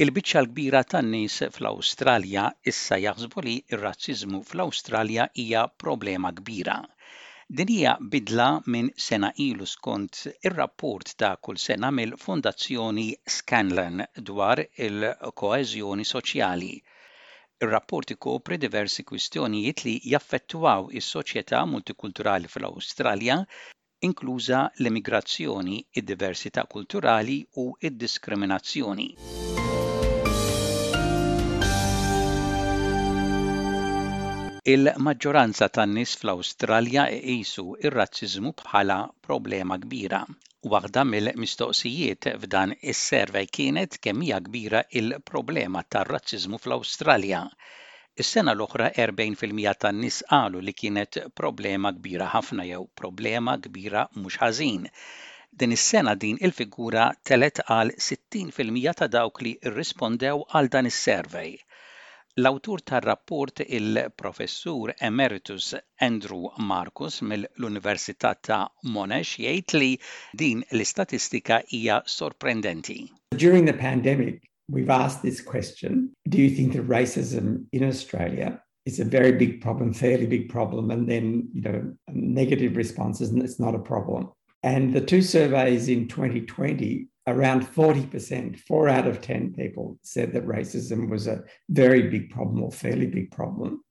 Il-biċċa l-kbira tan-nies fl-Awstralja issa jaħsbu li r-razziżmu fl-Awstralja hija problema kbira. Din hija bidla minn sena ilu skont ir-rapport ta' kull sena mill-Fondazzjoni Scanlan dwar il-Koeżjoni Soċjali. Ir-rapport ikopri diversi kwistjonijiet li jaffettwaw is-soċjetà multikulturali fl-Awstralja, inkluża l-immigrazzjoni, id-diversità kulturali u d-diskriminazzjoni. Il-maġġoranza tan-nies fl-Awstralja iqisu r-razziżmu bħala problema kbira. Waħda mill-mistoqsijiet f'dan is-survey kienet kemm hija kbira l-problema tar-razziżmu fl-Awstralja. Is-sena l-oħra 40 fil-mija tan-nies qalu li kienet problema kbira ħafna jew problema kbira mhux ħażin. Din is-sena din il-figura telgħet għal 60 fil-mija ta' dawk li rrispondew għal dan is-survey. L-awtur tar-rapport, il-Professur Emeritus Andrew Markus mill-Università ta' Monash jgħid li din l-istatistika hija sorprendenti. During the pandemic, we've asked this question, do you think that racism in Australia is a very big problem, fairly big problem and then, you know, negative responses and it's not a problem. And the two surveys in 2020 around 40%, four out of 10 people said that racism was a very big problem or fairly big problem.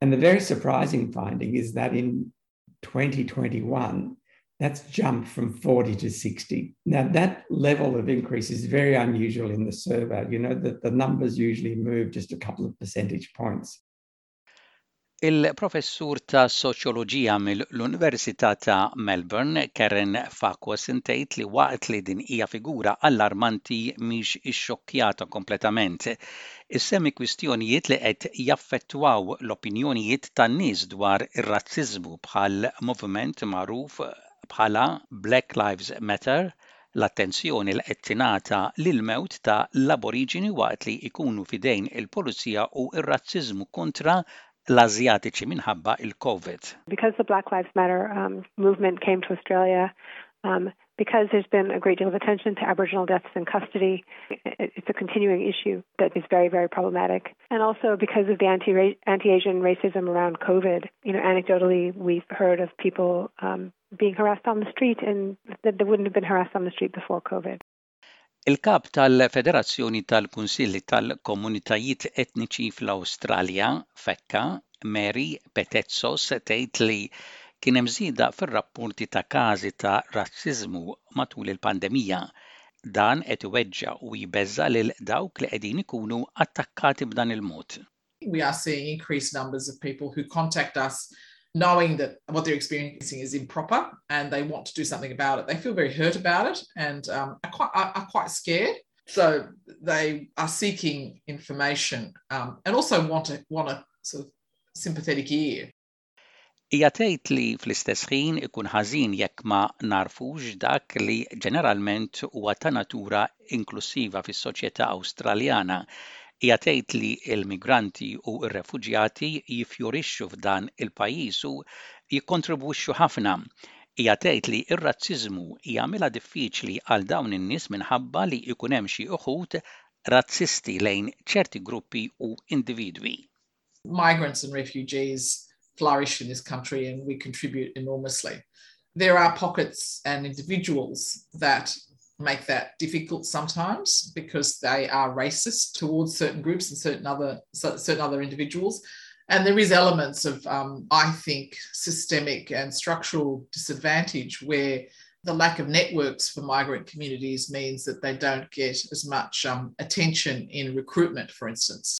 And the very surprising finding is that in 2021, that's jumped from 40 to 60. Now, that level of increase is very unusual in the survey. You know that the numbers usually move just a couple of percentage points. Il-Professur ta' Soċjoloġija mill-Università ta' Melbourne, Karen Farquharson tgħid li waqt li din hija figura allarmanti mhix ixxokkjata kompletament. Issemmi kwistjonijiet li qed jaffettwaw l-opinjonijiet tan-nies dwar ir-razziżmu bħall-moviment magħruf bħala Black Lives Matter, l-attenzjoni li qed tingħata lill-mewt ta' l-Aboriġini waqt li jkunu f'idejn il-Pulizija u r-razziżmu kontra l-Ażjatiċi minħabba l-Covid. Because the Black Lives Matter movement came to Australia, because there's been a great deal of attention to Aboriginal deaths in custody, it's a continuing issue that is very, very problematic, and also because of the anti-Asian racism around Covid, you know, anecdotally we've heard of people Il-Kap tal-Federazzjoni tal-Kunsilli tal-Komunitajiet Etniċi fl-Awstralja, Fecca, Mary Petetzos tgħid li kien hemm żieda fir-rapporti ta' każi ta' razziżmu matul il-pandemija. Dan qed iweġġa' u jbeżża' lil dawk li qegħdin ikunu attakkati b'dan il-mod. we are seeing increased numbers of people who contact us knowing that what they're experiencing is improper and they want to do something about it. They feel very hurt about it and um, are, quite, are, are, quite scared. So they are seeking information um, and also want a, want a sort of sympathetic ear. Hija tgħid li fl-istess ħin ikun ħażin jekk ma nagħrfux dak li ġeneralment huwa ta' natura inklussiva fis-soċjetà Awstraljana. Hija tgħid li l-migranti u r-refuġjati jiffjorixxu f'dan il-pajjiż u jikkontribwixxu ħafna. Hija tgħid li r-razziżmu jagħmilha diffiċli għal dawn in-nies minħabba li jkun hemm xi uħud razzisti lejn ċerti gruppi u individwi. Migrants and refugees flourish in this country and we contribute enormously. There are pockets and individuals that make that difficult sometimes because they are racist towards certain groups and certain other certain other individuals. And there is elements of, um, I think, systemic and structural disadvantage where the lack of networks for migrant communities means that they don't get as much um, attention in recruitment, for instance.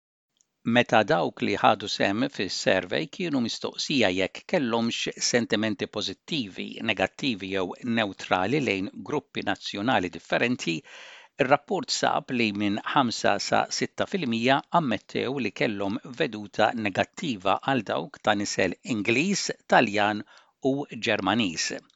Meta dawk li ħadu sehem fis-survey kienu mistoqsija jekk kellhomx sentimenti pożittivi, negattivi jew newtrali lejn gruppi nazzjonali differenti, ir-rapport sab li minn 5 sa 6 fil-mija ammettew li kellhom veduta negattiva għal dawk ta' nisel Ingliż, Taljan u Ġermaniż.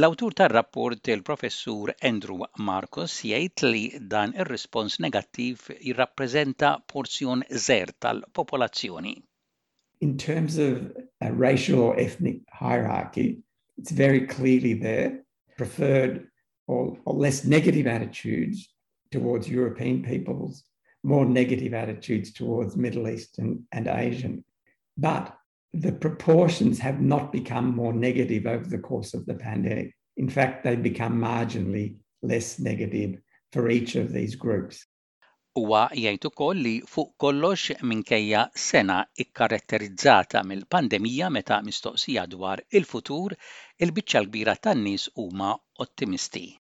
L-awtur tar-rapport, il-Professur Andrew Markus, jgħid li dan ir-rispons negattiv jirrappreżenta porzjon żgħir tal-popolazzjoni. In terms of racial or ethnic hierarchy, it's very clearly there preferred or or less negative attitudes towards European peoples, more negative attitudes towards Middle Eastern and Asian. But, the proportions have not become more negative over the course of the pandemic. In fact, they've become marginally less negative for each of these groups. Huwa jgħid ukoll li fuq kollox minkejja sena ikkaratterizzata mill-pandemija meta mistoqsija dwar il-futur, il-biċċa l-kbira tan-nies huma ottimisti.